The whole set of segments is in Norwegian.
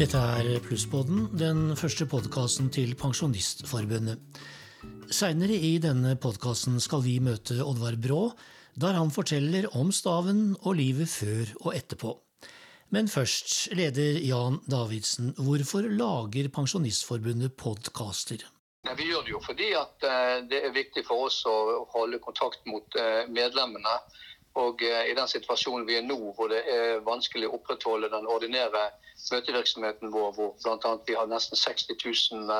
Dette er Plusspodden, den første podkasten til Pensjonistforbundet. Seinere i denne podkasten skal vi møte Oddvar Brå, der han forteller om staven og livet før og etterpå. Men først, leder Jan Davidsen, hvorfor lager Pensjonistforbundet podkaster? Vi gjør det jo fordi det er viktig for oss å holde kontakt mot medlemmene. Og i den situasjonen vi er nå, hvor det er vanskelig å opprettholde den ordinære møtevirksomheten vår, hvor bl.a. vi har nesten 60 000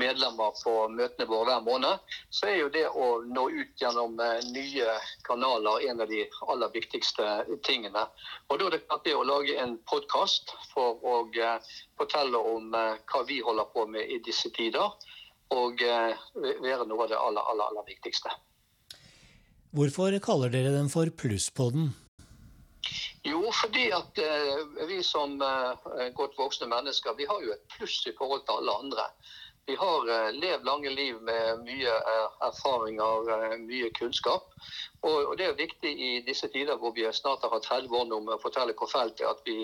medlemmer på møtene våre hver måned, så er jo det å nå ut gjennom nye kanaler en av de aller viktigste tingene. Og da er det klart det å lage en podkast for å fortelle om hva vi holder på med i disse tider, og være noe av det aller, aller, aller viktigste. Hvorfor kaller dere den for Plusspodden? Jo, fordi at eh, vi som eh, godt voksne mennesker, vi har jo et pluss i forhold til alle andre. Vi har eh, levd lange liv med mye erfaringer, mye kunnskap. Og, det er viktig i disse tider hvor vi snart har hatt 30 år nå med å fortelle hvor fælt det er at vi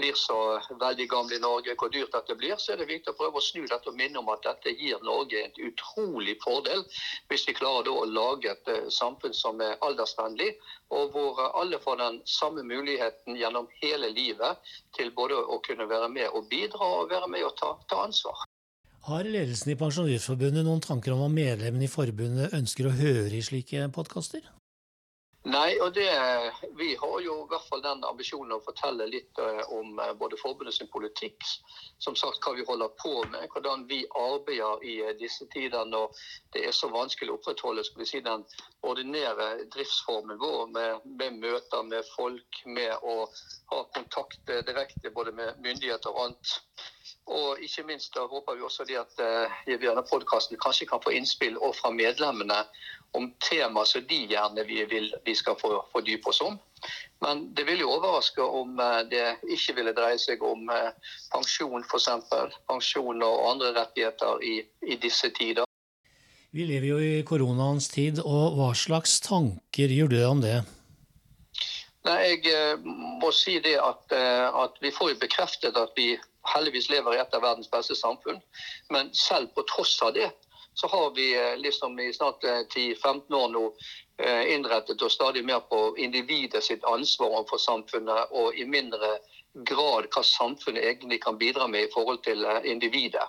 blir så veldig gamle i Norge, hvor dyrt dette blir, så er det viktig å prøve å snu dette og minne om at dette gir Norge en utrolig fordel hvis vi klarer å lage et samfunn som er aldersvennlig, og hvor alle får den samme muligheten gjennom hele livet til både å kunne være med og bidra og være med og ta, ta ansvar. Har ledelsen i Pensjonistforbundet noen tanker om hva medlemmene i forbundet ønsker å høre i slike podkaster? Nei, og det, vi har jo i hvert fall den ambisjonen å fortelle litt om både forbundet sin politikk, som sagt hva vi holder på med, hvordan vi arbeider i disse tider når det er så vanskelig å opprettholde skal vi si, den ordinære driftsformen vår med, med møter med folk, med å ha kontakt direkte både med myndigheter og annet. Og ikke minst da håper vi også at vi denne podkasten kanskje kan få innspill fra medlemmene om tema som de gjerne vil vi skal få fordype oss om. Men det vil jo overraske om det ikke ville dreie seg om pensjon f.eks. Pensjon og andre rettigheter i, i disse tider. Vi lever jo i koronaens tid, og hva slags tanker gjør du om det? Nei, Jeg må si det at, at vi får jo bekreftet at vi heldigvis lever i et av verdens beste samfunn. Men selv på tross av det så har vi liksom i snart 10-15 år nå innrettet oss stadig mer på individet sitt ansvar overfor samfunnet, og i mindre grad hva samfunnet egentlig kan bidra med i forhold til individet.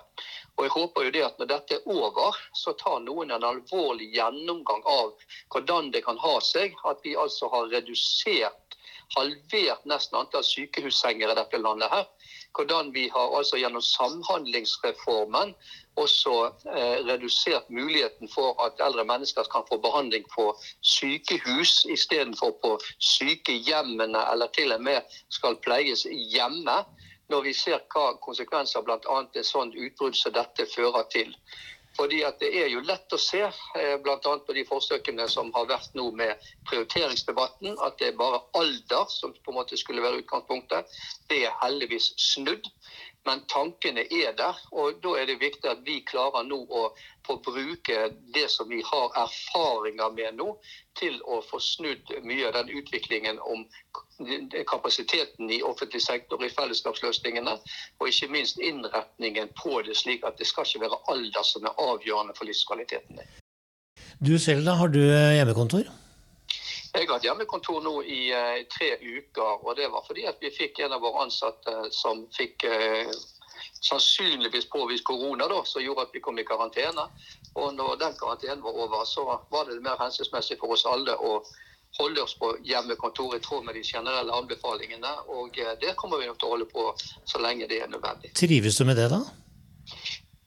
Og jeg håper jo det at Når dette er over, så tar noen en alvorlig gjennomgang av hvordan det kan ha seg at vi altså har redusert, halvert nesten antall sykehussenger i dette landet. her hvordan vi har altså gjennom Samhandlingsreformen også eh, redusert muligheten for at eldre mennesker kan få behandling på sykehus istedenfor på sykehjemmene, eller til og med skal pleies hjemme. Når vi ser hva konsekvenser bl.a. et sånt utbrudd som dette fører til. Fordi at Det er jo lett å se, bl.a. på de forsøkene som har vært nå med prioriteringsdebatten, at det er bare alder som på en måte skulle være utgangspunktet. Det er heldigvis snudd. Men tankene er der, og da er det viktig at vi klarer nå å få bruke det som vi har erfaringer med nå, til å få snudd mye av den utviklingen om kapasiteten i offentlig sektor, i fellesskapsløsningene, og ikke minst innretningen på det, slik at det skal ikke være alder som er avgjørende for livskvaliteten. Du selv, da? Har du hjemmekontor? Jeg har hatt hjemmekontor nå i uh, tre uker. og Det var fordi at vi fikk en av våre ansatte som fikk uh, sannsynligvis påvist korona, da, som gjorde at vi kom i karantene. Og når den karantenen var over, så var det mer hensiktsmessig for oss alle å holde oss på hjemmekontor i tråd med de generelle anbefalingene. Og uh, det kommer vi nok til å holde på så lenge det er nødvendig. Trives du med det, da?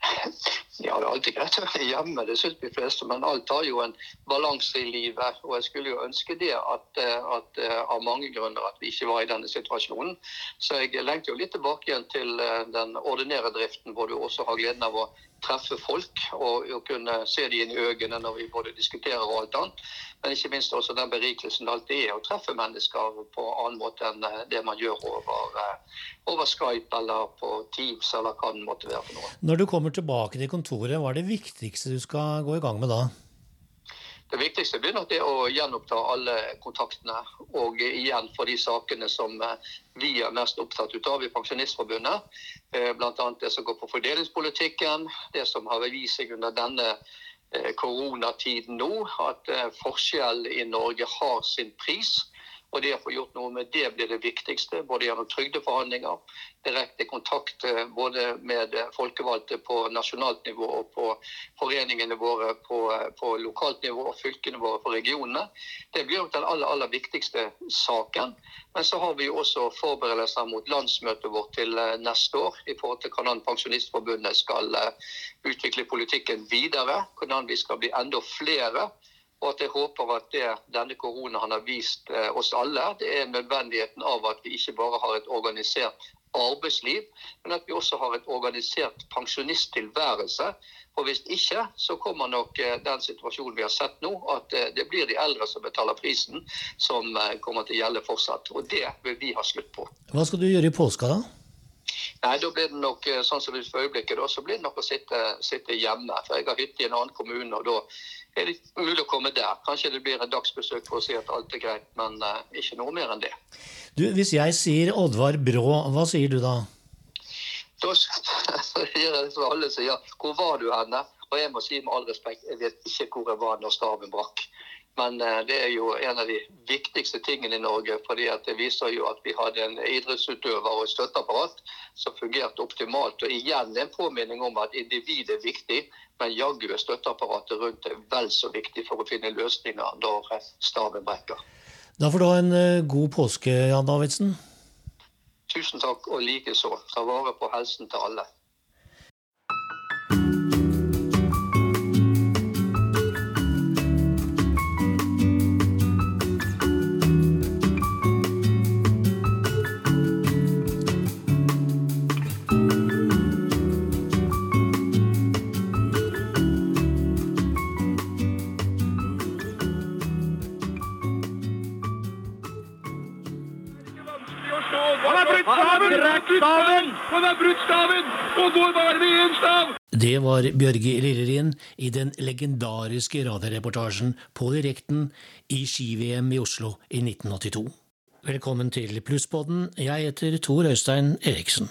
Ja, det er alltid greit å være hjemme, det syns de fleste. Men alt har jo en balanse i livet. Og jeg skulle jo ønske det at, at, av mange grunner at vi ikke var i denne situasjonen. Så jeg lengter jo litt tilbake igjen til den ordinære driften, hvor du også har gleden av å treffe folk og, og kunne se dem inn i øynene når vi både diskuterer og alt annet. Men ikke minst også den berikelsen det alltid er å treffe mennesker på annen måte enn det man gjør over, over Skype eller på Teams eller hva det måtte være for noe. Når du kommer tilbake til kontoret, hva er det viktigste du skal gå i gang med da? Det viktigste blir nok det å gjenoppta alle kontaktene. Og igjen for de sakene som vi er mest opptatt av i Pensjonistforbundet. Bl.a. det som går på fordelingspolitikken. Det som har vist seg under denne koronatiden nå, at forskjell i Norge har sin pris. Og det å få gjort noe med det blir det viktigste, både gjennom trygdeforhandlinger, direkte kontakt eh, både med folkevalgte på nasjonalt nivå og på foreningene våre på, på lokalt nivå og fylkene våre på regionene. Det blir jo den aller, aller viktigste saken. Men så har vi jo også forberedelser mot landsmøtet vårt til eh, neste år i forhold til hvordan Pensjonistforbundet skal eh, utvikle politikken videre. Hvordan vi skal bli enda flere og at jeg håper at det denne koronaen har vist eh, oss alle, det er nødvendigheten av at vi ikke bare har et organisert arbeidsliv, men at vi også har et organisert pensjonisttilværelse. For Hvis ikke, så kommer nok eh, den situasjonen vi har sett nå, at eh, det blir de eldre som betaler prisen, som kommer til å gjelde fortsatt. Og det vil vi ha slutt på. Hva skal du gjøre i påska, da? Nei, da blir det nok sånn som det for øyeblikket, da, så blir det nok å sitte, sitte hjemme. For jeg har hytte i en annen kommune, og da er det mulig å komme der. Kanskje det blir et dagsbesøk for å si at alt er greit, men uh, ikke noe mer enn det. Du, Hvis jeg sier Oddvar Brå, hva sier du da? Da sier jeg som alle sier, hvor var du henne? Og jeg må si med all respekt, jeg vet ikke hvor jeg var når staven brakk. Men uh, det er jo en av de viktigste tingene i Norge. fordi Det viser jo at vi hadde en idrettsutøver og et støtteapparat som fungerte optimalt. Og igjen en påminning om at individet er viktig, men jaggu er støtteapparatet rundt det vel så viktig for å finne løsninger når staven brekker. Da får du ha en eh, god påske, Jan Davidsen. Tusen takk, og likeså. Ta vare på helsen til alle. Staven! Han har brutt staven! Og går bare med én stav! Det var Bjørge Lillerien i den legendariske radioreportasjen på direkten i ski-VM i Oslo i 1982. Velkommen til Plusspodden. Jeg heter Tor Øystein Eriksen.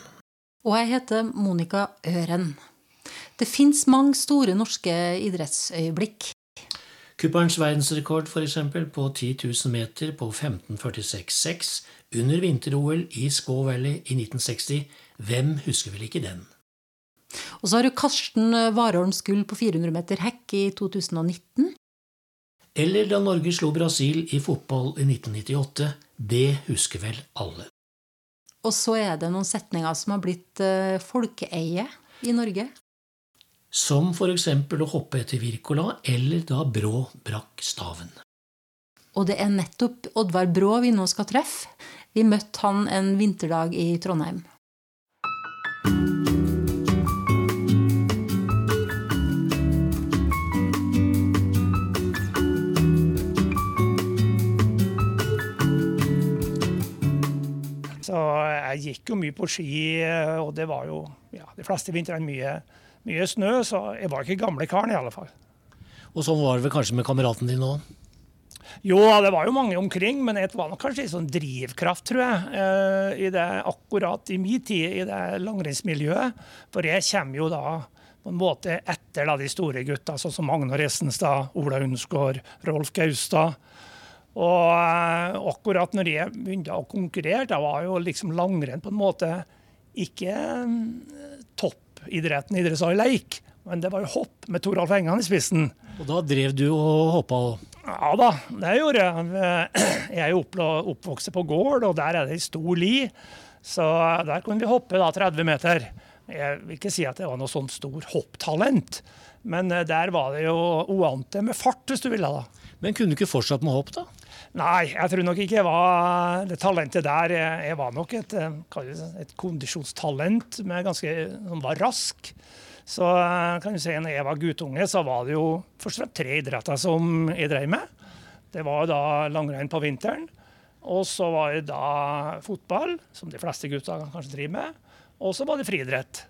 Og jeg heter Monica Øren. Det fins mange store norske idrettsøyeblikk. Kupperens verdensrekord for eksempel, på 10 000 meter på 15.46,6 under vinter-OL i Skaw Valley i 1960. Hvem husker vel ikke den? Og så har du Karsten Warholms gull på 400 meter hekk i 2019. Eller da Norge slo Brasil i fotball i 1998. Det husker vel alle. Og så er det noen setninger som har blitt uh, folkeeie i Norge. Som eksempel å hoppe etter Wirkola, eller da Brå brakk staven. Og det er nettopp Oddvar Brå vi nå skal treffe. Vi møtte han en vinterdag i Trondheim. Så jeg gikk jo mye på ski, og det var jo ja, de fleste vintrene mye, mye snø, så jeg var ikke gamle karen i alle fall. Og sånn var det vel kanskje med kameraten din òg? Jo, det var jo mange omkring, men det var nok kanskje en sånn drivkraft, tror jeg, eh, i det, akkurat i min tid i det langrennsmiljøet. For jeg kommer jo da på en måte etter da, de store gutta, sånn som Magnar Essenstad, Ola Unsgaard, Rolf Gaustad. Og eh, akkurat når jeg begynte å konkurrere, da var jo liksom langrenn på en måte ikke eh, toppidretten idrettslag leik, men det var jo hopp med Toralf Engan i spissen. Og da drev du og hoppa òg? Ja da, det gjorde jeg. Jeg er jo oppvokst på gård, og der er det ei stor li. Så der kunne vi hoppe da 30 meter. Jeg vil ikke si at det var noe sånn stor hopptalent, men eh, der var det jo uante med fart, hvis du ville. da. Men kunne du ikke fortsatt med hopp, da? Nei, jeg tror nok ikke jeg var det talentet der. Jeg var nok et, eh, et kondisjonstalent med ganske, som var rask. Så eh, kan du si, når jeg var guttunge, så var det jo først og fremst tre idretter som jeg drev med. Det var da langrenn på vinteren. Og så var det da fotball, som de fleste gutta kanskje driver med. Og så var det friidrett.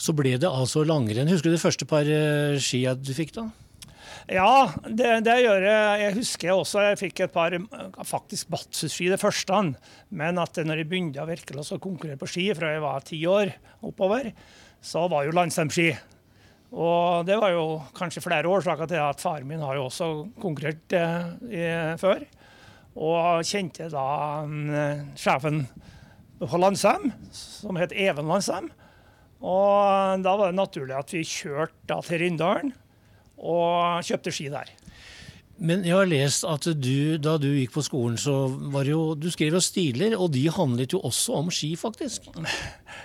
Så ble det altså langrenn. Husker du det første par eh, skia du fikk, da? Ja, det, det, gjør jeg. Jeg husker også jeg fikk et par faktisk Batsus-ski det første. Men at når jeg begynte virkelig å konkurrere på ski fra jeg var ti år oppover, så var jo landstemski. Og det var jo kanskje flere årsaker til at faren min har jo også konkurrert eh, før. Og kjente da eh, sjefen på Landsheim, som het Even Landsheim. Og da var det naturlig at vi kjørte til Rindalen og kjøpte ski der. Men jeg har lest at du, da du gikk på skolen, så var det jo Du skrev jo stiler, og de handlet jo også om ski, faktisk?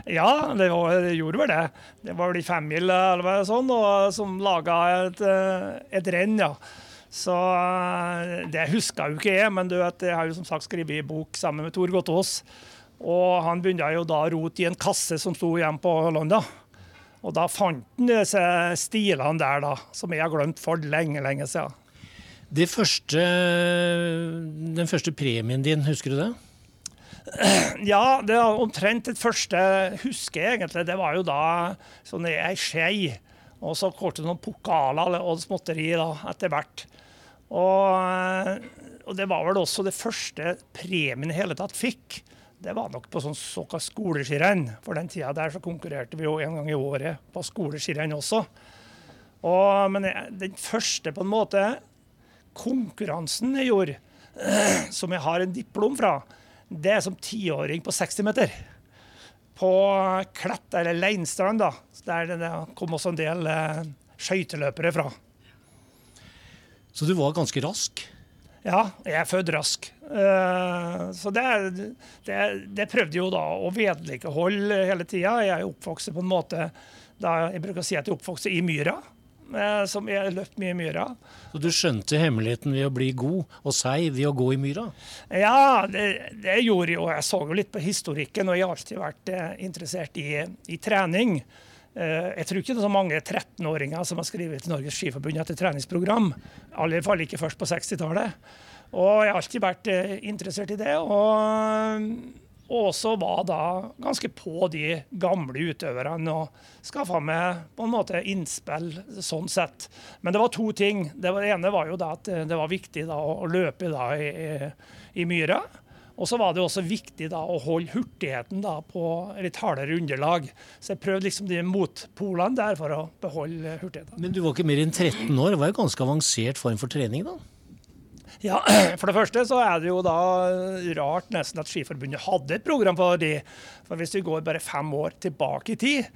Ja, det, var, det gjorde vel det. Det var vel de femmila eller hva sånn, og, som laga et, eh, et renn, ja. Så eh, det huska jo ikke jeg, men du vet, jeg har jo som sagt skrevet i bok sammen med Tor Gottaas. Og han begynte jo da å rote i en kasse som sto hjemme på Landa. Og da fant han disse stilene der, da, som jeg har glemt for lenge, lenge siden. Det første, den første premien din, husker du det? Ja, det var omtrent det første husker jeg egentlig. Det var jo da sånn ei skje. Og så kortet noen pokaler og småtteri da, etter hvert. Og, og, det var vel også det første premien i hele tatt fikk. Det var nok på sånn såkalt skoleskirenn. For den tida der så konkurrerte vi jo en gang i året på skoleskirenn også. Og, men den første på en måte konkurransen jeg gjorde, som jeg har en diplom fra, det er som tiåring på 60 meter. På Klett, eller Leinstrand, da, der det kom også en del eh, skøyteløpere fra. Så du var ganske rask? Ja, jeg er født rask. Uh, så det, det, det, prøvde jo da å vedlikeholde hele tida. Jeg er oppvokst på en måte da Jeg bruker å si at jeg er oppvokst i myra. Eh, som jeg løpt mye i myra. Så du skjønte hemmeligheten ved å bli god og seig ved å gå i myra? Ja, det, det gjorde jo. Jeg så jo litt på historikken, og jeg har alltid vært eh, interessert i, i, trening. Eh, jeg tror ikke det er så mange 13-åringer som har skrevet til Norges Skiforbund etter treningsprogram. I alle fall ikke først på 60-tallet. Og jeg har alltid vært interessert i det. og og også var da ganske på de gamle utøverne og skaffa meg på en måte innspill sånn sett. Men det var to ting. Det, ene var jo da at det var viktig da å løpe da i, i, i myra. Og så var det også viktig da å holde hurtigheten da på litt hardere underlag. Så jeg prøvde liksom de motpolene der for å beholde hurtigheten. Men du var ikke mer enn 13 år. Det var jo ganske avansert form for trening da? Ja, For det første så er det jo da rart nesten at Skiforbundet hadde et program for de. For hvis vi går bare fem år tilbake i tid,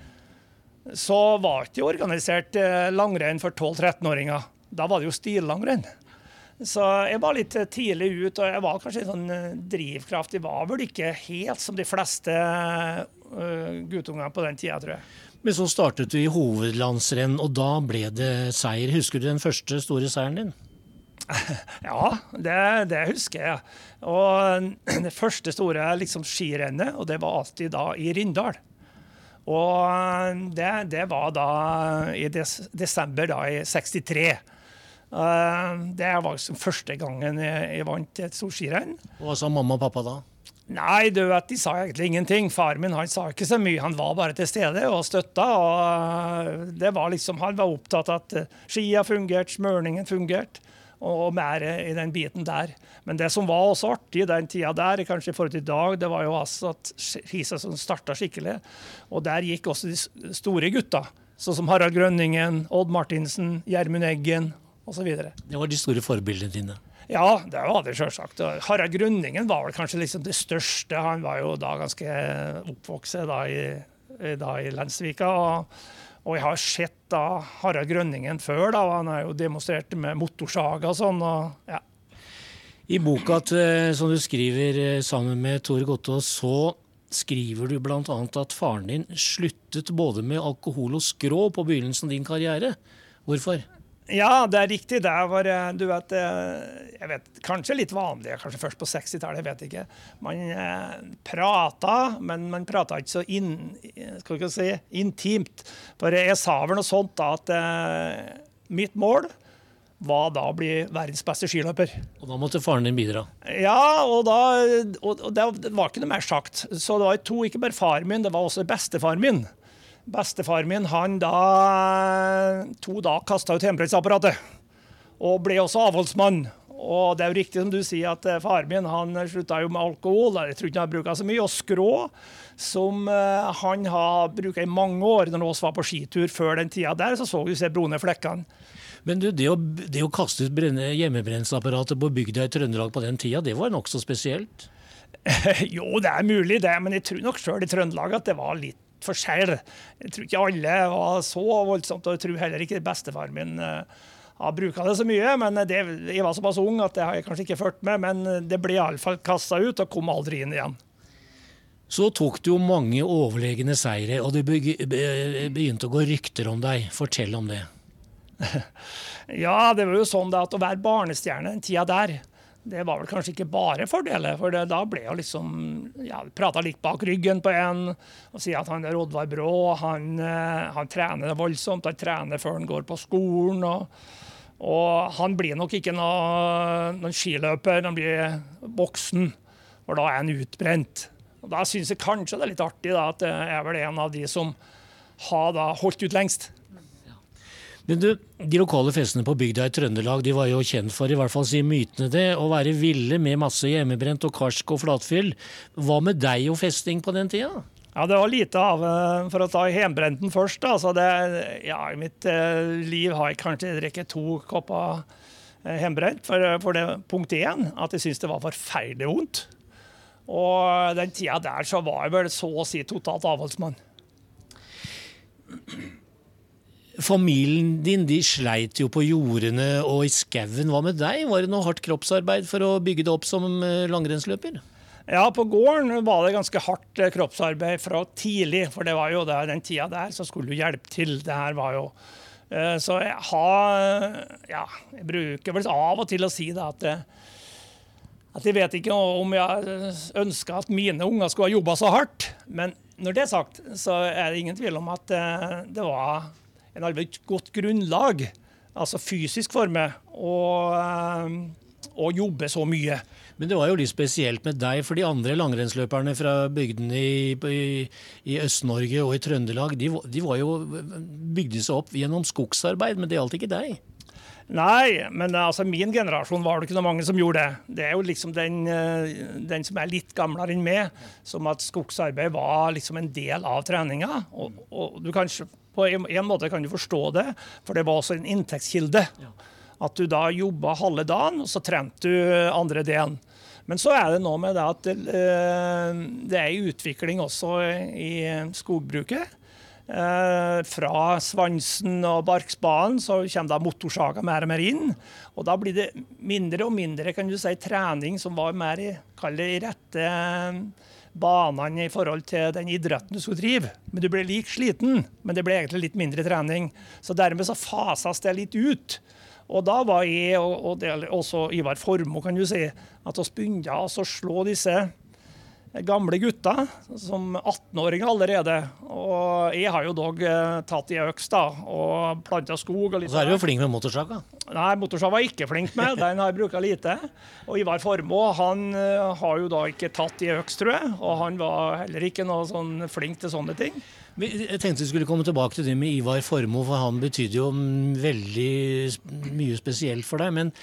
så var det ikke organisert eh, langrenn for 12-13-åringer. Da var det jo stillangrenn. Så jeg var litt tidlig ut, og jeg var kanskje en sånn eh, drivkraft. Jeg var vel ikke helt som de fleste guttungene på den tida, tror jeg. Men så startet du i hovedlandsrenn, og da ble det seier. Husker du den første store seieren din? Ja, det, det, husker jeg. Og det første store liksom, skirennet, og det var alltid da i Rindal. Og det, det var da i des, desember da i 63. Uh, det var liksom første gangen jeg, jeg vant et stort skirenn. Hva sa mamma og pappa da? Nei, du vet, de sa egentlig ingenting. Far min han sa ikke så mye. Han var bare til stede og støtta. og det var liksom, Han var opptatt av at skia fungerte, smørningen fungerte og mer i den biten der. Men det som var også artig i den tida der, kanskje i forhold til i dag, det var jo altså at skisesongen starta skikkelig. Og der gikk også de store gutta, sånn som Harald Grønningen, Odd Martinsen, Gjermund Eggen osv. Det var de store forbildene dine? Ja, det var det selvsagt. Harald Grønningen var vel kanskje liksom det største. Han var jo da ganske oppvokst da i, da i Lensvika. og og jeg har sett da Harald Grønningen før. da, Han har jo demonstrert med motorsaga og sånn. og ja. I boka som du skriver eh, sammen med Tore Gottaas, så skriver du bl.a. at faren din sluttet både med alkohol og skrå på begynnelsen av din karriere. Hvorfor? Ja, det er riktig. Det var du vet, eh, jeg vet, Kanskje litt vanlig, kanskje først på 60-tallet, jeg vet ikke. Man eh, prata, men man prata ikke så inn, skal ikke si, intimt. For jeg sa vel noe sånt da at eh, mitt mål var da å bli verdens beste skiløper. Og da måtte faren din bidra? Ja, og, da, og, og det var ikke noe mer sagt. Så det var to, ikke bare faren min, det var også bestefaren min. Bestefar min han da to da kasta ut hjemmebrentsapparatet. Og ble også avholdsmann. Og det er jo riktig som du sier, at far faren min han slutta jo med alkohol. Jeg tror ikke han bruka så mye. Og skrå, som eh, han har bruka i mange år når vi var på skitur før den tida der, så så vi disse brune flekkene. Men du, det å, det å kaste ut hjemmebrennsapparatet på bygda i Trøndelag på den tida, det var nokså spesielt? jo, det er mulig det, men jeg tror nok sjøl i Trøndelag at det var litt forskjell. Jeg tror ikke alle var så voldsomt, og jeg tror heller ikke bestefaren min uh, har bruka det så mye. men det, Jeg var såpass ung at det har jeg kanskje ikke fulgt med, men det ble iallfall kasta ut og kom aldri inn igjen. Så tok du jo mange overlegne seire, og det begynte å gå rykter om deg. Fortell om det. Ja, det var jo sånn da at å være barnestjerne den tida der, det var vel kanskje ikke bare fordeler. For det, da ble jo liksom ja, Prata litt bak ryggen på en og sier at han er Oddvar Brå. Han, eh, han trener voldsomt. Han trener før han går på skolen. og og han blir nok ikke noen noe skiløper han blir voksen, for da er han utbrent. Og Da syns jeg kanskje det er litt artig da, at jeg er vel en av de som har da holdt ut lengst. Men du, De lokale festene på bygda i Trøndelag de var jo kjent for, i hvert fall sier mytene det, å være ville med masse hjemmebrent og karsk og flatfyll. Hva med deg og festing på den tida? Ja, det var lite av eh, For å ta hjemmebrenten først. da, så det, ja, I mitt eh, liv har jeg kanskje drukket to kopper eh, hjemmebrent. For, for det punkt én at jeg syns det var forferdelig vondt. Og den tida der så var jeg vel så å si totalt avholdsmann. Familien din de sleit jo på jordene og i skauen. Hva med deg? Var det noe hardt kroppsarbeid for å bygge det opp som eh, langrennsløper? Ja, på gården var det ganske hardt eh, kroppsarbeid fra tidlig, for det var jo det, den tida der så skulle du hjelpe til. Det her var jo eh, Så jeg har Ja, jeg bruker vel av og til å si det at at jeg vet ikke om jeg ønska at mine unger skulle ha jobba så hardt. Men når det er sagt, så er det ingen tvil om at det var en alvorlig godt grunnlag, altså fysisk for meg, å, eh, jobbe så mye. Men det var jo litt spesielt med deg, for de andre langrennsløperne fra bygdene i, i, i Øst-Norge og i Trøndelag, de, de var jo bygde seg opp gjennom skogsarbeid, men det gjaldt ikke deg. Nei, men altså, min generasjon var det ikke noe mange som gjorde det. Det er jo liksom den, eh, den som er litt gamlere enn meg, som at skogsarbeid var liksom en del av treninga. Og, og du kan, på en, en måte kan du forstå det, for det var også en inntektskilde. At du da jobba halve dagen, og så trente du andre delen. Men så er det noe med det at eh, det er utvikling også i skogbruket. Eh, fra svansen og barkspaden så kommer da motorsaga mer og mer inn. Og da blir det mindre og mindre kan du si, trening som var mer i, det, i rette banene i forhold til den idretten du skulle drive. Men du ble lik sliten, men det ble egentlig litt mindre trening. Så dermed så fases det litt ut. Og da var jeg, og, og det, også Ivar Formoe, kan du si, at vi begynte å slå disse gamle gutter, som 18-åringer allerede. Og jeg har jo dog eh, tatt i øks da, og planta skog. og litt Og så er du jo flink med motorsaga. Nei, motorsag var jeg ikke flink med. Den har jeg bruka lite. Og Ivar Formoe han eh, har jo da ikke tatt i øks, tror jeg. Og han var heller ikke noe sånn flink til sånne ting. Jeg tenkte vi skulle komme tilbake til det med Ivar Formoe, for han betydde jo veldig mye spesielt for deg. Men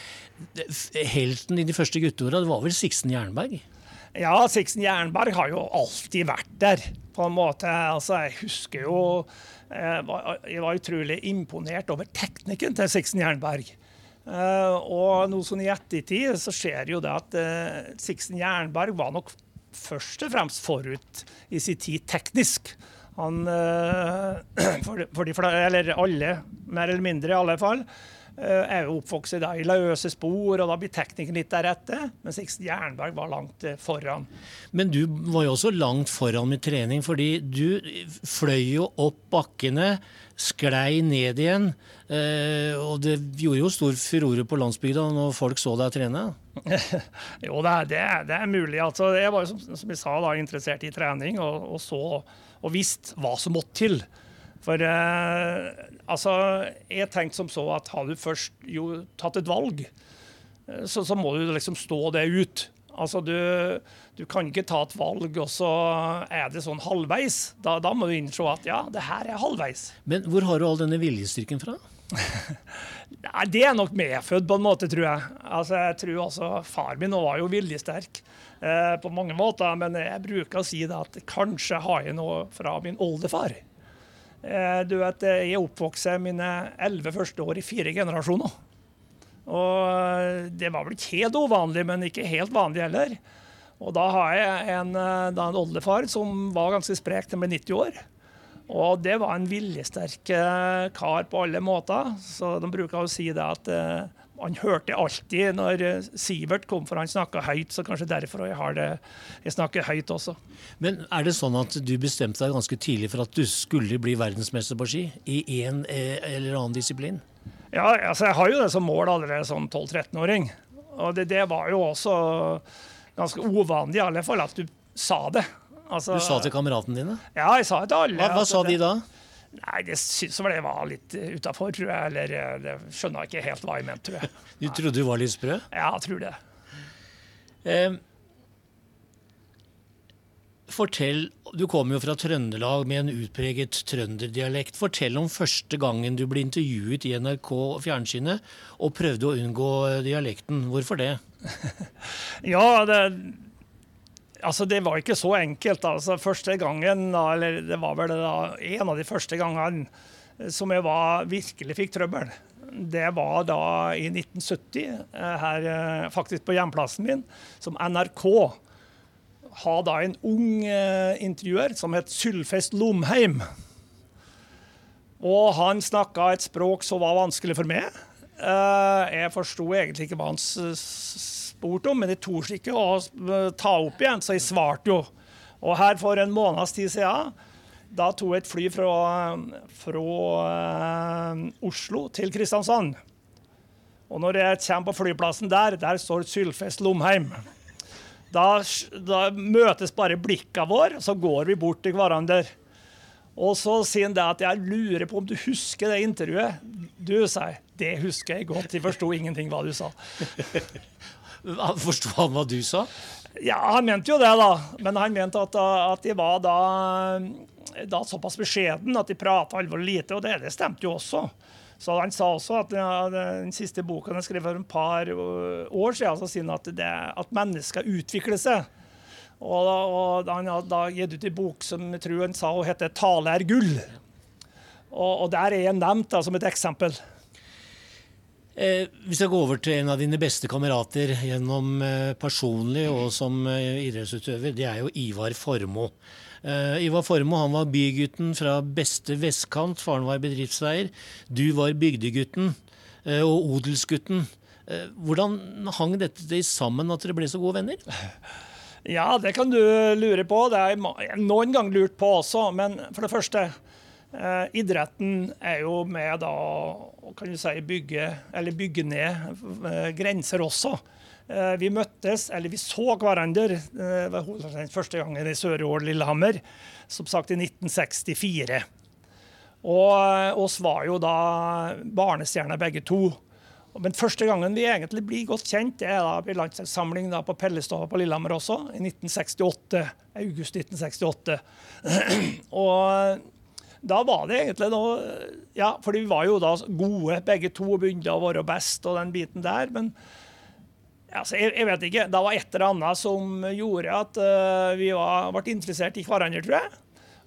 helten i de første gutteåra, det var vel Sixten Jernberg? Ja, Sixten Jernberg har jo alltid vært der, på en måte. Altså, jeg husker jo var, jeg var utrolig imponert over teknikken til Sixten Jernberg. Eh, og nå sånn i ettertid så ser jo det at uh, Sixten Jernberg var nok først og fremst forut i sin tid teknisk. Han, eh, for, for de, eller alle, mer eller mindre i alle fall, eh, er jo oppvokst i i løse spor, og da blir teknikken litt deretter. Men Sixten Jernberg var langt eh, foran. Men du var jo også langt foran med trening, fordi du fløy jo opp bakkene, sklei ned igjen. eh, Og det gjorde jo stor furore på landsbygda når folk så deg trene. Jo, det er, det er, det er mulig. Altså, jeg var jo, som, som jeg sa, da, interessert i trening og, og så og visste hva som måtte til. For eh, altså, jeg tenkte som så at har du først jo tatt et valg, eh, så, så må du liksom stå det ut. Altså, du, du kan ikke ta et valg, og så er det sånn halvveis. Da, da må du innse at ja, det her er halvveis. Men hvor har du all denne viljestyrken fra? Nei, Det er nok medfødt, på en måte, tror jeg. Altså, jeg tror også Far min var jo viljesterk eh, på mange måter, men jeg bruker å si det at kanskje har jeg noe fra min oldefar. Eh, du vet, Jeg oppvokste mine elleve første år i fire generasjoner. Og eh, det var vel ikke helt uvanlig, men ikke helt vanlig heller. Og da har jeg en, eh, da en oldefar som var ganske sprek til han ble 90 år. Og det var en viljesterk eh, kar på alle måter. Så de bruker å si det at han hørte alltid når Sivert kom, for han snakka høyt. Så kanskje derfor jeg har det Jeg snakker høyt også. Men er det sånn at du bestemte deg ganske tidlig for at du skulle bli verdensmester på ski? I en eller annen disiplin? Ja, altså jeg har jo det som mål allerede som 12-13-åring. Og det, det var jo også ganske uvanlig i alle fall at du sa det. Altså, du sa til kameratene dine? Ja, jeg sa det til alle. Hva, hva sa de da? Nei, Det syns vel jeg var litt utafor, tror jeg. Eller eh, det skjønner jeg ikke helt hva jeg mente, tror jeg. Du trodde du var litt sprø? Ja, jeg tror det. Eh, fortell, Du kommer jo fra Trøndelag med en utpreget trønderdialekt. Fortell om første gangen du ble intervjuet i NRK Fjernsynet og prøvde å unngå dialekten. Hvorfor det? ja, det Altså, Det var ikke så enkelt. altså Første gangen, eller det var vel da, en av de første gangene som jeg var, virkelig fikk trøbbel, det var da i 1970, eh, her eh, faktisk på hjemplassen min, som NRK har da en ung eh, intervjuer som het Sylfest Lomheim. Og han snakka et språk som var vanskelig for meg. Jeg forsto egentlig ikke hva han spurt om, men de torde ikke å ta opp igjen, så jeg svarte jo. Og her for en måneds tid siden da tok jeg et fly fra, fra uh, Oslo til Kristiansand. Og når jeg kommer på flyplassen der, der står Sylfest Lomheim. Da, da møtes bare blikka våre, så går vi bort til hverandre. Og så sier han det at jeg lurer på om du husker det intervjuet. Du, sier det husker jeg godt. Jeg forsto ingenting hva du sa. Forsto han hva du sa? Ja, han mente jo det, da. Men han mente at, at de var da, da såpass beskjeden at de prata alvorlig lite, og det, det, stemte jo også. Så han sa også at ja, den siste boka han skrev for et par år siden, altså, sier at, det, at mennesker utvikler seg. Og, og han har da gitt ut en bok som jeg tror han sa heter 'Tale er gull'. Og, og der er jeg nevnt da, som et eksempel. Eh, vi skal gå over til en av dine beste kamerater gjennom eh, personlig og som eh, idrettsutøver. Det er jo Ivar Formoe. Eh, Ivar Formoe var bygutten fra beste vestkant. Faren var bedriftseier. Du var bygdegutten eh, og odelsgutten. Eh, hvordan hang dette sammen at dere ble så gode venner? Ja, det kan du lure på. Det har jeg noen gang lurt på også. Men for det første Eh, idretten er jo med da kan du si, bygge, eller bygge ned eh, grenser også. Eh, vi møttes, eller vi så hverandre eh, første gangen i Sør-Ål, Lillehammer, som sagt i 1964. Og eh, oss var jo da barnestjerner begge to. Men første gangen vi egentlig blir godt kjent, det er da på landslagssamling på Pellestova på Lillehammer også, i 1968. August 1968. og da var det egentlig noe Ja, for vi var jo da gode begge to begynte å være best og den biten der. Men altså, jeg, jeg, vet ikke. Det var et eller annet som gjorde at uh, vi var, ble interessert i hverandre, tror jeg.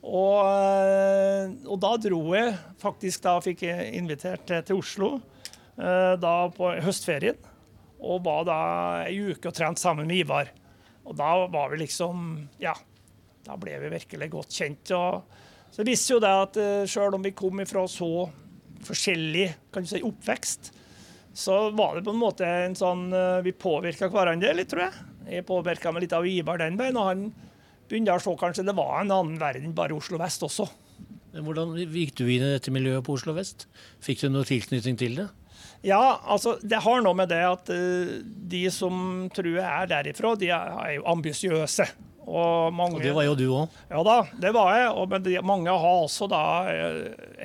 Og, uh, og, da dro jeg faktisk Da fikk jeg invitert til, Oslo uh, da på høstferien. Og var da ei uke og trente sammen med Ivar. Og da var vi liksom Ja, da ble vi virkelig godt kjent. og så det visste jo det at eh, sjøl om vi kom ifra så forskjellig kan du si, oppvekst, så var det på en måte en sånn uh, Vi påvirka hverandre litt, tror jeg. Jeg påvirka meg litt av Ivar den veien, og han begynte å se kanskje det var en annen verden bare Oslo vest også. Hvordan gikk du inn i dette miljøet på Oslo vest? Fikk du noe tilknytning til det? Ja, altså det har noe med det at uh, de som tror jeg er derifra, de er, er jo ambisiøse. Og, mange, og, det var jo du òg? Ja da, det var jeg. Og, men de, mange har også da eh,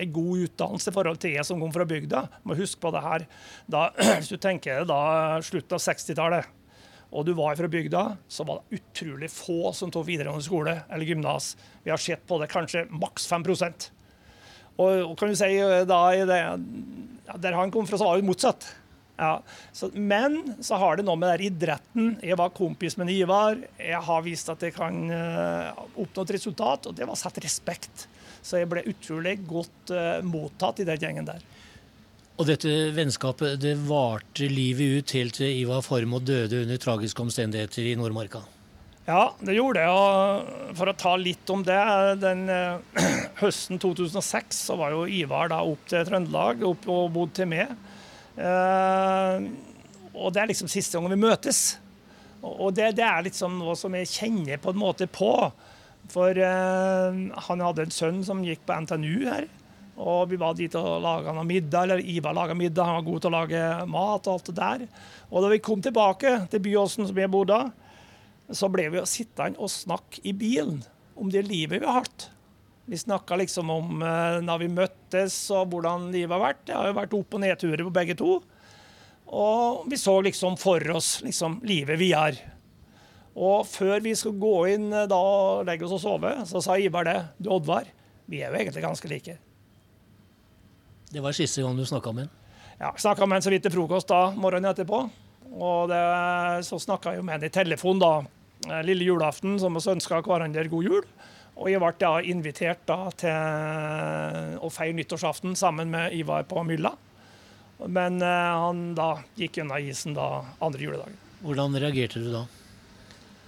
en god utdannelse i forhold til jeg som kom fra bygda. Må huske på det her. Da, hvis du tenker da slutten av 60-tallet, og du var fra bygda, så var det utrolig få som tok videregående skole eller gymnas. Vi har sett på det kanskje maks 5 og, og kan du si eh, da i det Ja, Der han kom fra, så var det motsatt. Ja, så, men så har det noe med der idretten. Jeg var kompis med Ivar. Jeg har vist at jeg kan uh, oppnå et resultat, og det var satt respekt. Så jeg ble utrolig godt uh, mottatt i den gjengen der. Og dette vennskapet det varte livet ut helt til Ivar Formoe døde under tragiske omstendigheter i Nordmarka? Ja, det gjorde det. Og for å ta litt om det den uh, Høsten 2006 så var jo Ivar da opp til Trøndelag opp og bodde til meg. Uh, og det er liksom siste gang vi møtes. Og det, det, er liksom noe som jeg kjenner på en måte på. For uh, han hadde en sønn som gikk på NTNU her. Og vi var dit og laga noe middag, eller Ivar laga middag, han var god til å lage mat og alt det der. Og da vi kom tilbake til Byåsen, som jeg bodde så ble vi sittende og snakke i bilen om det livet vi har hatt. Vi snakka liksom om da vi møttes og hvordan livet har vært. Det har jo vært opp- og nedturer på begge to. Og vi så liksom for oss liksom livet har. Og før vi skulle gå inn uh, da og legge oss og sove, så sa Ivar det. Du, Oddvar, vi er jo egentlig ganske like. Det var siste gang du snakka med ham? Ja, snakka med ham så vidt til frokost da, morgenen etterpå. Og det, så snakka jeg med ham i telefon da, eh, lille julaften, som vi ønska hverandre god jul. Og jeg ble da invitert da til å feire nyttårsaften sammen med Ivar på Mylla. Men eh, han da gikk unna isen da andre juledag. Hvordan reagerte du da?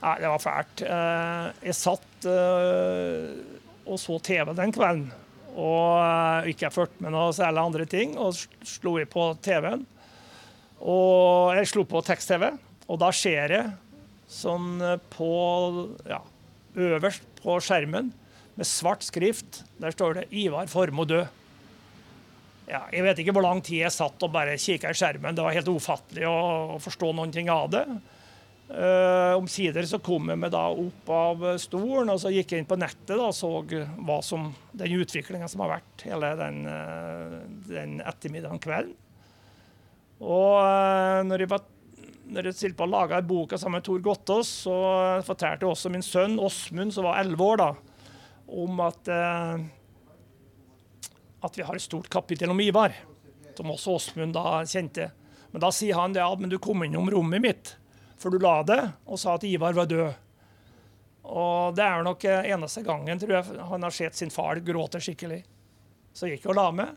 Nei, det var fælt. Eh, jeg satt eh, og så TV den kvelden. Og ikke jeg fulgte med noe særlig andre ting, og slo jeg på TV-en. Og jeg slo på tekst-TV, og da ser jeg sånn på ja, øverst på skjermen med svart skrift, der står det 'Ivar Formoe død'. Ja, jeg vet ikke hvor lang tid jeg satt og bare kikka i skjermen. Det var helt ufattelig å, forstå noen ting av det. Uh, Omsider så kom jeg meg da opp av stolen og så gikk jeg inn på nettet da, og så hva som, den utviklinga som har vært hele den, uh, den ettermiddagen kvelden. Og uh, når jeg var når jeg stilte på å lage boka sammen med Tor Gottaas, så fortalte også min sønn Åsmund, som var elleve år, da, om at, at vi har et stort kapittel om Ivar, som også Åsmund da kjente. Men da sier han det ja, men du kom innom rommet mitt før du la det, og sa at Ivar var død. Og det er nok eneste gangen tror jeg, han har sett sin far gråte skikkelig. Så gikk jeg og la meg,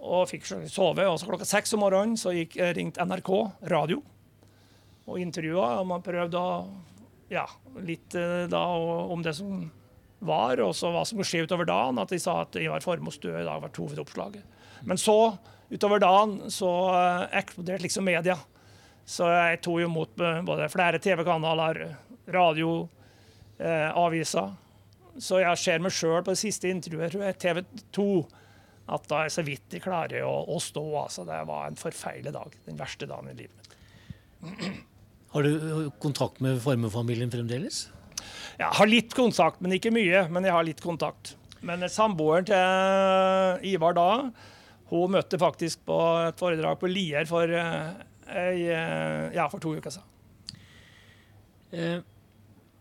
og fikk sove. Og så klokka seks om morgenen så gikk, ringte NRK radio og intervjua. Man prøvde å Ja, litt da om det som var, og så hva som skulle skje utover dagen. At de sa at Ivar Formoes død i dag var hovedoppslaget. Men så, utover dagen, så eksploderte liksom media. Så jeg tok imot både flere TV-kanaler, radio, eh, aviser. Så jeg ser meg sjøl på det siste intervjuet, tror jeg, TV 2, at da er så vidt de klarer å, å stå. Altså, det var en forferdelig dag. Den verste dagen i livet mitt. Har du kontakt med Formoe-familien fremdeles? Jeg har litt kontakt, men ikke mye. Men jeg har litt kontakt. Men samboeren til Ivar da, hun møtte faktisk på et foredrag på Lier for ja, for to uker siden. Eh,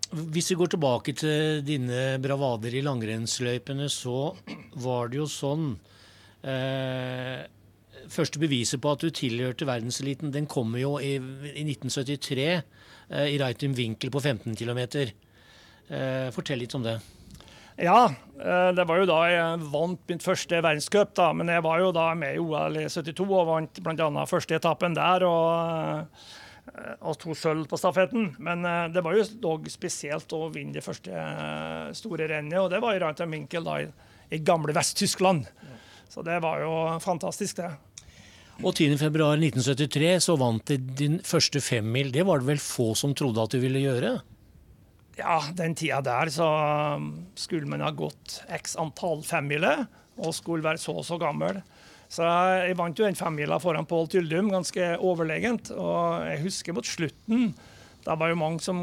hvis vi går tilbake til dine bravader i langrennsløypene, så var det jo sånn eh, Første beviset på at du tilhørte verdenseliten, den kommer jo i, i 1973 eh, i Reitum Winkel på 15 km. Eh, fortell litt om det. Ja, det var jo da jeg vant mitt første verdenscup. da, Men jeg var jo da med i OL i 72 og vant bl.a. første etappen der. og, og to sølv på stafetten. Men det var jo dog spesielt å vinne det første store rennet, og det var i Reinter Winkel i gamle Vest-Tyskland. Så det var jo fantastisk, det. Og 10.2.1973 så vant de din første femmil. Det var det vel få som trodde at du ville gjøre? Ja, den tida der så skulle man ha gått x antall femmiler og skulle være så og så gammel. Så jeg vant jo den femmila foran Pål Tyldum ganske overlegent. Og jeg husker mot slutten Da var jo mange som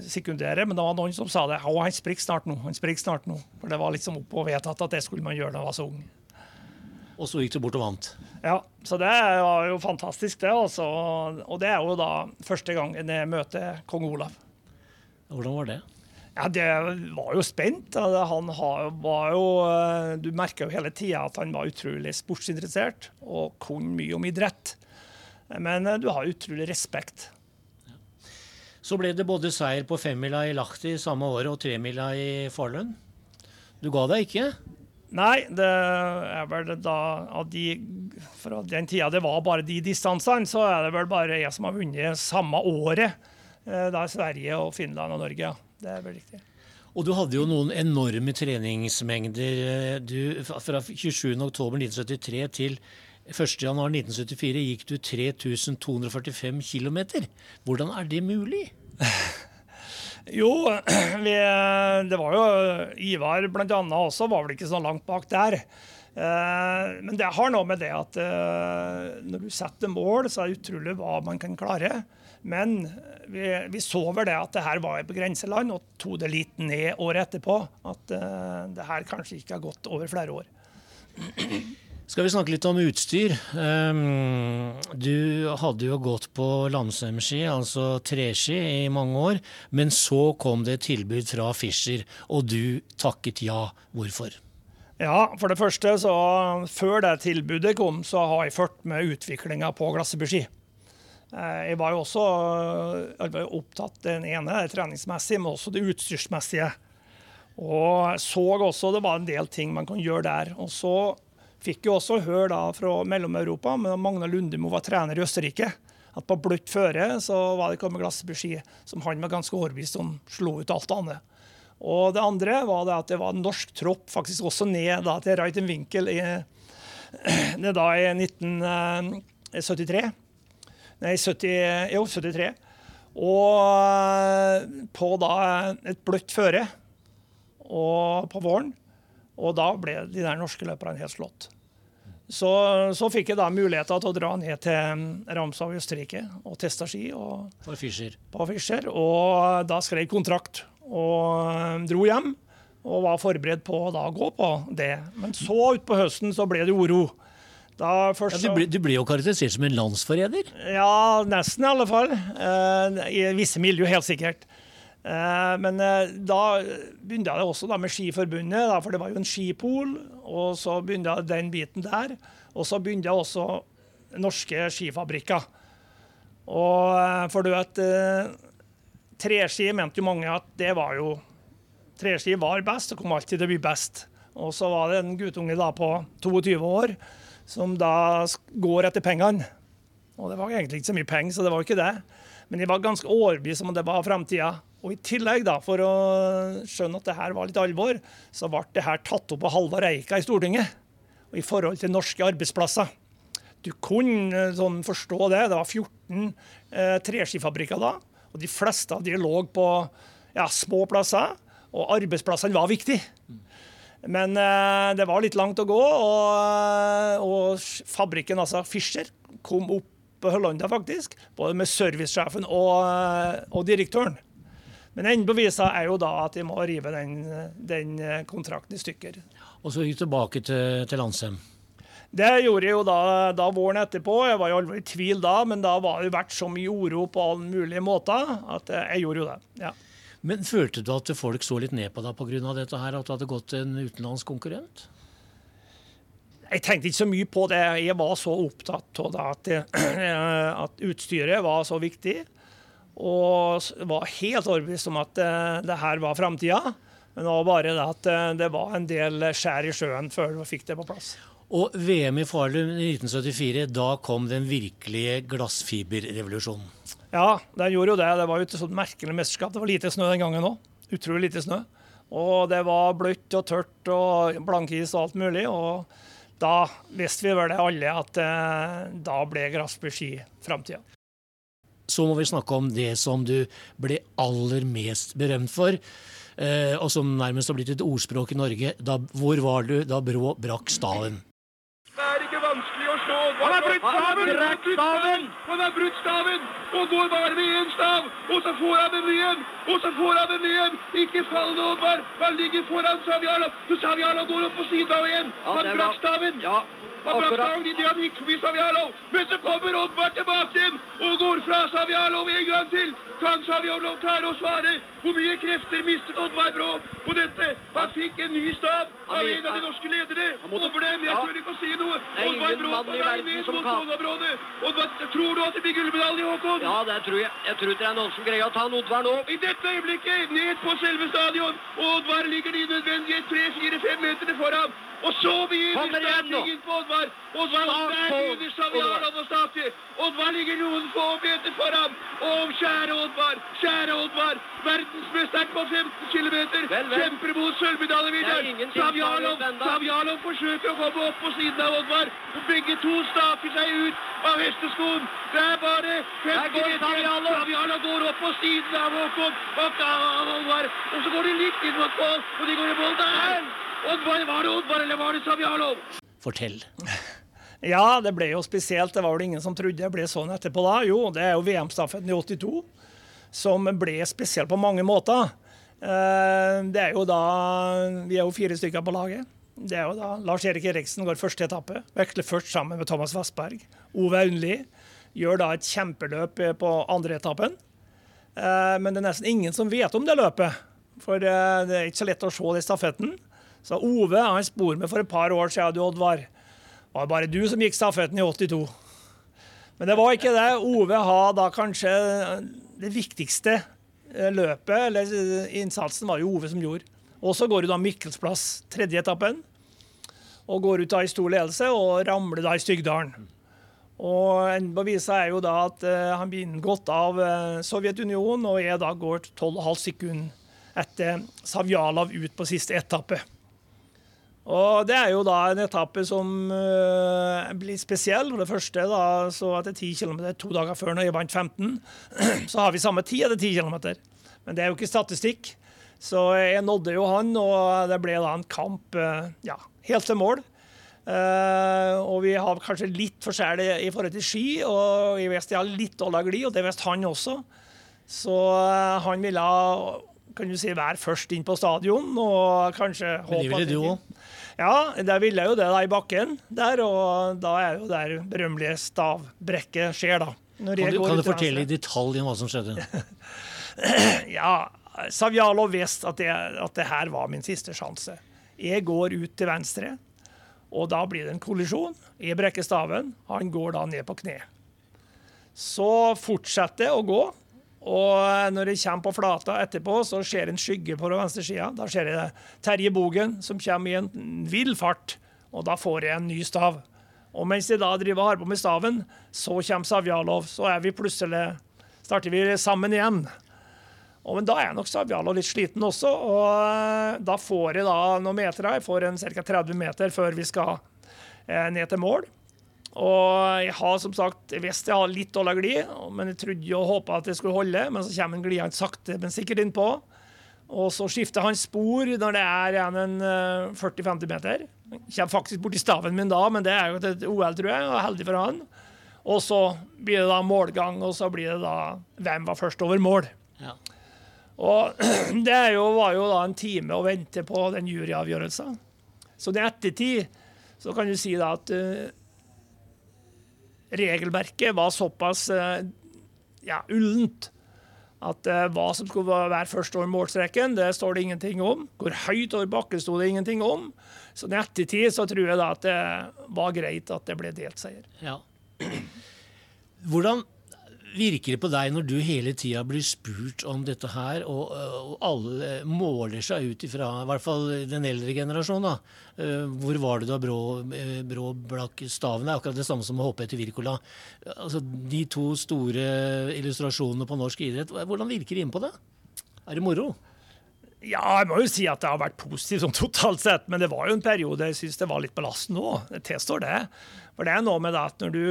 sekunderer, men det var noen som sa det. Å, han sprikker snart nå. Han sprikker snart nå. For det var liksom oppå vedtatt at det skulle man gjøre da man var så ung. Og så gikk du bort og vant? Ja, så det var jo fantastisk, det. Også. Og det er jo da første gangen jeg møter kong Olav. Hvordan var det? Ja, det var jo spent. Han var jo eh, Du merka jo hele tida at han var utrolig sportsinteressert og kunne mye om idrett. Men eh, du har utrolig respekt. Så ble det både seier på femmila i Lahti samme året og tremila i Falun. Du ga deg ikke? Nei, det er vel da av de Fra den tida det var bare de distansene, så er det vel bare jeg som har vunnet samme året. Eh, da er Sverige og Finland og Norge, ja. Det er vel riktig. Og du hadde jo noen enorme treningsmengder. Eh, du, fra 27.10.1973 til 1.1.1974 gikk du 3245 km. Hvordan er det mulig? Jo, vi, det var jo Ivar bl.a. også var vel ikke så langt bak der. Eh, men det har noe med det at eh, når du setter mål, så er det utrolig hva man kan klare. Men vi, vi så vel det at det her var på grenseland, og tok det litt ned året etterpå. At uh, det her kanskje ikke har gått over flere år. Skal vi snakke litt om utstyr? Um, du hadde jo gått på Landsem-ski, altså treski, i mange år. Men så kom det et tilbud fra Fischer, og du takket ja. Hvorfor? Ja, for det første, så før det tilbudet kom, så har jeg fulgt med utviklinga på Glasseby Eh, jeg var jo også var opptatt den ene treningsmessige, men også det utstyrsmessige. Og så også det var en del ting man kan gjøre der. Og så fikk jo også høre da fra Mellom-Europa, men Magna Lundemo var trener i Østerrike, at på bløtt føre så var det kommet glassbeski som han var ganske overbevist om slo ut alt annet. Og det andre var det at det var en norsk tropp faktisk også ned da, til Reitenwinkel i, ned da i 1973. Nei, 70, jo, 73. Og eh, på da et bløtt føre og på våren. Og da ble de der norske løperne helt slått. Så, så fikk jeg da muligheter til å dra ned til Ramsau i Østerrike og teste ski. Og, på Fischer. På Fischer. Og da skrev jeg kontrakt og eh, dro hjem. Og var forberedt på å da gå på det. Men så utpå høsten så ble det uro. Først, ja, du, ble, du, ble, jo karakterisert som en landsforræder? Ja, nesten i alle fall. Uh, I visse miljø, helt sikkert. Uh, men uh, da begynte jeg også med Skiforbundet, for det var jo en skipol. Og så begynte jeg den biten der. Og så begynte jeg også norske skifabrikker. Og for du vet Treski mente jo mange at det var jo Treski var best og kom alltid til å bli best. Og så var det en guttunge da på 22 år som da går etter pengene. Og det var egentlig ikke så mye penger, så det var jo ikke det. Men de var ganske overbevist om at det var framtida. Og i tillegg, da, for å skjønne at det her var litt alvor, så ble det her tatt opp av Halvard Eika i Stortinget. Og i forhold til norske arbeidsplasser. Du kunne eh, sånn forstå det. Det var 14 eh, treskifabrikker da. Og de fleste av de lå på ja, små plasser. Og arbeidsplassene var viktige. Men eh, det var litt langt å gå, og, eh, og fabrikken, altså Fischer, kom opp på Hollanda, faktisk. Både med servicesjefen og, eh, og direktøren. Men enden på visa er jo da at de må rive den, den kontrakten i stykker. Og så gikk du tilbake til, til Landsem? Det gjorde jeg jo da, da, våren etterpå. Jeg var jo aldri i tvil da, men da var det vært så mye uro på alle mulige måter at jeg gjorde jo det. ja. Men følte du at folk så litt ned på deg pga. dette her, at du hadde gått til en utenlandsk konkurrent? Jeg tenkte ikke så mye på det. Jeg var så opptatt av at, at utstyret var så viktig. Og var helt overbevist om at eh, det her var framtida. Men det var bare det at eh, det var en del skjær i sjøen før du fikk det på plass. Og VM i Falun i 1974, da kom den virkelige glassfiberrevolusjonen. Ja, den gjorde jo det. Det var jo et sånt merkelig mesterskap. Det var lite snø den gangen òg. Utrolig lite snø. Og det var bløtt og tørt og blankis og alt mulig. Og da visste vi vel det alle at eh, da ble Grasby ski framtida. Så må vi snakke om det som du ble aller mest berømt for. Eh, og som nærmest har blitt et ordspråk i Norge. Da, hvor var du da Brå brakk staven? Det er ikke vanskelig å slå. Han har brutt staven! Han har brutt staven! Og går bare med én stav, og så får han den igjen! Og så får han den ned! Ikke fall nå, Oddvar! Han ligger foran Savjala. Så Savjala går opp på siden av igjen. Han brakk staven! Han brakk staven idet han gikk forbi Savjalo. Men så kommer Oddvar tilbake igjen! og går fra Savjalov en gang til. Kan Savjalov klare å svare? Hvor mye krefter mistet Oddvar Brå på dette? Han fikk en ny stav av en av de norske ledere. Over dem, jeg tør ikke å si noe. Oddvar Brå på vei ned mot målområdet. Oddvar, tror du at det blir gullmedalje, Håkon? Ja, det tror jeg. Jeg tror ikke det er noen som greier å ta Oddvar nå. I dette øyeblikket, ned på selve stadion. Oddvar ligger de nødvendige 3-4-5 meterne foran. Og så begynner startingen på Oddvar. Oddvar der begynner Savjalov å starte. Oddvar ligger noen få meter foran. Å, kjære Oddvar, kjære Oddvar. Verdensmesteren på 15 km. Kjemper mot sølvmedaljevinneren. Savjalov, Savjalov forsøker å komme opp på siden av Oddvar. Begge to staker seg ut av hesteskoen. Det er bare 50 meter. Savjalov går opp på siden av Håkon. Og, Oddvar. og så går de litt inn mot mål, og de går i mål der. Oddvar, var det Oddvar, eller var det Savjalov? Fortell. Ja, det ble jo spesielt. Det var vel ingen som trodde det ble sånn etterpå da. Jo, det er jo VM-stafetten i 82 som ble spesiell på mange måter. Eh, Det er jo da Vi er jo fire stykker på laget. Det er jo da Lars-Erik Eriksen går første etappe. Veksler først sammen med Thomas Vassberg. Ove Aunli gjør da et kjempeløp på andre etappen. Eh, Men det er nesten ingen som vet om det løpet. For eh, det er ikke så lett å se det i stafetten. Så Ove han spor meg for et par år siden, du Oddvar. Det var bare du som gikk stafetten i 82. Men det var ikke det. Ove har da kanskje det viktigste eh, løpet, eller eh, innsatsen, var jo Ove som gjorde. Og så går du da Mikkelsplass tredje etappen, og går ut da i stor ledelse og ramler da i Stygdalen. Og enden på er jo da at uh, han blir inngått av uh, Sovjetunionen og er da går 12,5 sekunder etter Savjalov ut på siste etappe. Og det er jo da en etappe som uh, blir spesiell. For det første, da, så etter 10 km to dager før når jeg vant 15, så har vi samme tid etter 10 km. Men det er jo ikke statistikk. Så jeg nådde jo han, og det ble da en kamp uh, ja, helt til mål. Uh, og vi har kanskje litt forskjell i, forhold til ski, og jeg visste jeg har litt dårlig glid, og det visste han også. Så han ville kan du si, være først inn på stadion, og kanskje håpe Men det ville du òg. Ja, det ville jeg jo det da i bakken der, og da er jo der berømmelige stavbrekket skjer, da. Kan du, kan du fortelle i detalj om hva som skjedde? Ja, Savjalov visste at det, at det her var min siste sjanse. Jeg går ut til venstre, og da blir det en kollisjon. Jeg brekker staven, han går da ned på kne. Så fortsetter jeg å gå, og når jeg kommer på flata etterpå, så ser jeg en skygge på venstre sida. Da ser jeg Terje Bogen som kommer i en vill fart, og da får jeg en ny stav. Og mens jeg da driver og har på med staven, så kommer Savjalov. Så er vi plutselig starter vi sammen igjen. Og, men da er nok Savjalov litt sliten også, og eh, da får jeg da noen meter her. Jeg får en ca. 30 meter før vi skal eh, ned til mål. Og jeg har som sagt, visst jeg har litt dårlig glid, men jeg trodde og håpa at det skulle holde. Men så kommer en glidende sakte, men sikkert innpå. Og så skifter han spor når det er en eh, 40-50 meter. Kommer faktisk borti staven min da, men det er jo et OL, tror jeg, og heldig for han. Og så blir det da målgang, og så blir det da hvem var først over mål. Ja. Og det er jo, var jo da en time å vente på den juryavgjørelsen. Så i ettertid så kan du si da at eh, regelverket var såpass eh, ja, ullent at eh, hva som skulle være først over målstreken, det står det ingenting om. Hvor høyt over bakken sto det ingenting om. Så i ettertid så tror jeg da at det var greit at det ble delt seier. Ja. Hvordan virker det på deg når du hele tida blir spurt om dette her, og, og alle måler seg ut ifra, i hvert fall den eldre generasjonen, da. Eh, Hvor var det da Brå, eh, Brå blakk staven? Er akkurat det samme som å hoppe etter Wirkola. Altså, de to store illustrasjonene på norsk idrett, hvordan virker det inn på det? Er det moro? Ja, jeg må jo si at det har vært positivt sånn totalt sett, men det var jo en periode jeg syns det var litt belastende òg. Det tilstår det. For det er noe med det at når du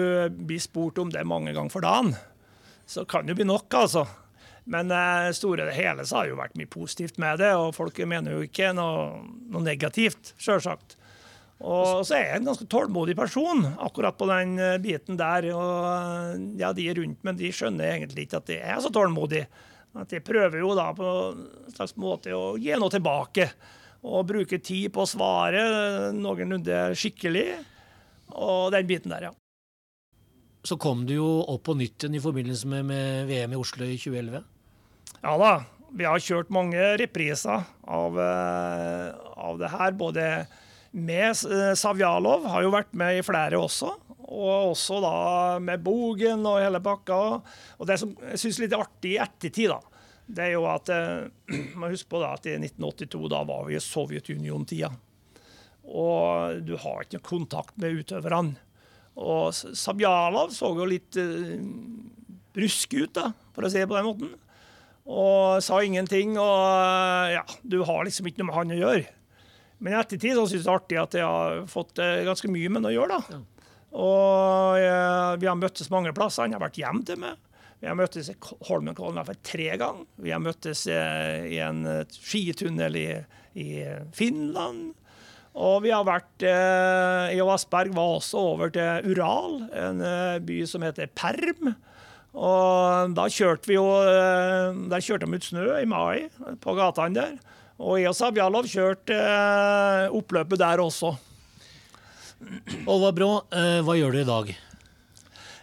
blir spurt om det mange ganger for dagen, så kan det bli nok, altså. Men eh, store det hele så har det jo vært mye positivt med det, og folk mener jo ikke noe, noe negativt, sjølsagt. Og så er jeg en ganske tålmodig person akkurat på den eh, biten der. Og eh, ja, de rundt meg de skjønner egentlig ikke at jeg er så tålmodig. At jeg prøver jo da på en slags måte å gi noe tilbake. Og bruke tid på å svare noenlunde skikkelig. Og den biten der, ja. Så kom du jo opp på nytt igjen i forbindelse med, med VM i Oslo i 2011. Ja da. Vi har kjørt mange repriser av, eh, av det her. Både med eh, Savjalov, har jo vært med i flere også. Og også da med Bogen og hele pakka. Og det som jeg syns er litt artig i ettertid, da, det er jo at eh, man husker på da, at i 1982 da var vi i Sovjetunionen-tida. Og du har ikke kontakt med utøverne. Og Sabjalov så jo litt uh, brysk ut, da, for å si det på den måten. Og sa ingenting. Og uh, ja, du har liksom ikke noe med han å gjøre. Men i ettertid så syns jeg det er artig at jeg har fått uh, ganske mye med han å gjøre. da. Ja. Og uh, vi har møttes mange plasser. Han har vært hjem til meg. Vi har møttes i Holmenkollen i hvert fall tre ganger. Vi har møttes i en skitunnel i, i Finland. Og vi har vært eh, i Vassberg var også over til Ural, en eh, by som heter Perm. Og da kjørte vi jo eh, Der kjørte de ut snø i mai på gatene der. Og jeg og Sabjalov kjørte eh, oppløpet der også. Olva Brå, eh, hva gjør du i dag?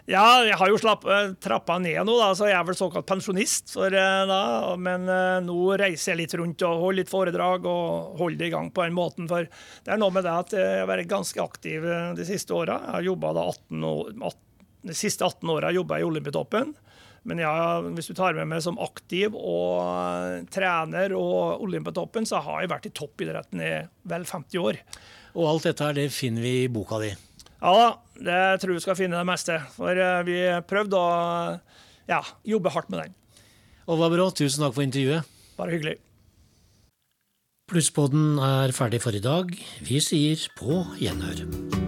Ja, jeg har jo slapp, eh, trappa ned nå, da, så jeg er vel såkalt pensjonist. For, eh, da, men uh, nå reiser jeg litt rundt og holder litt foredrag og holder det i gang på den måten. For det er noe med det at jeg har vært ganske aktiv de siste åra. Jeg har jobba 18 år, 18, De siste 18 åra jobba jeg i Olympiatoppen. Men ja, hvis du tar med meg som aktiv og trener og Olympiatoppen, så har jeg vært i toppidretten i vel 50 år. Og alt dette her, det finner vi i boka di? Ja det tror jeg skal finne det meste. For eh, vi prøvde å ja, jobbe hardt med den. Olva Brå, tusen takk for intervjuet. Bare hyggelig. Plusspodden er ferdig for i dag. Vi sier på gjenhør.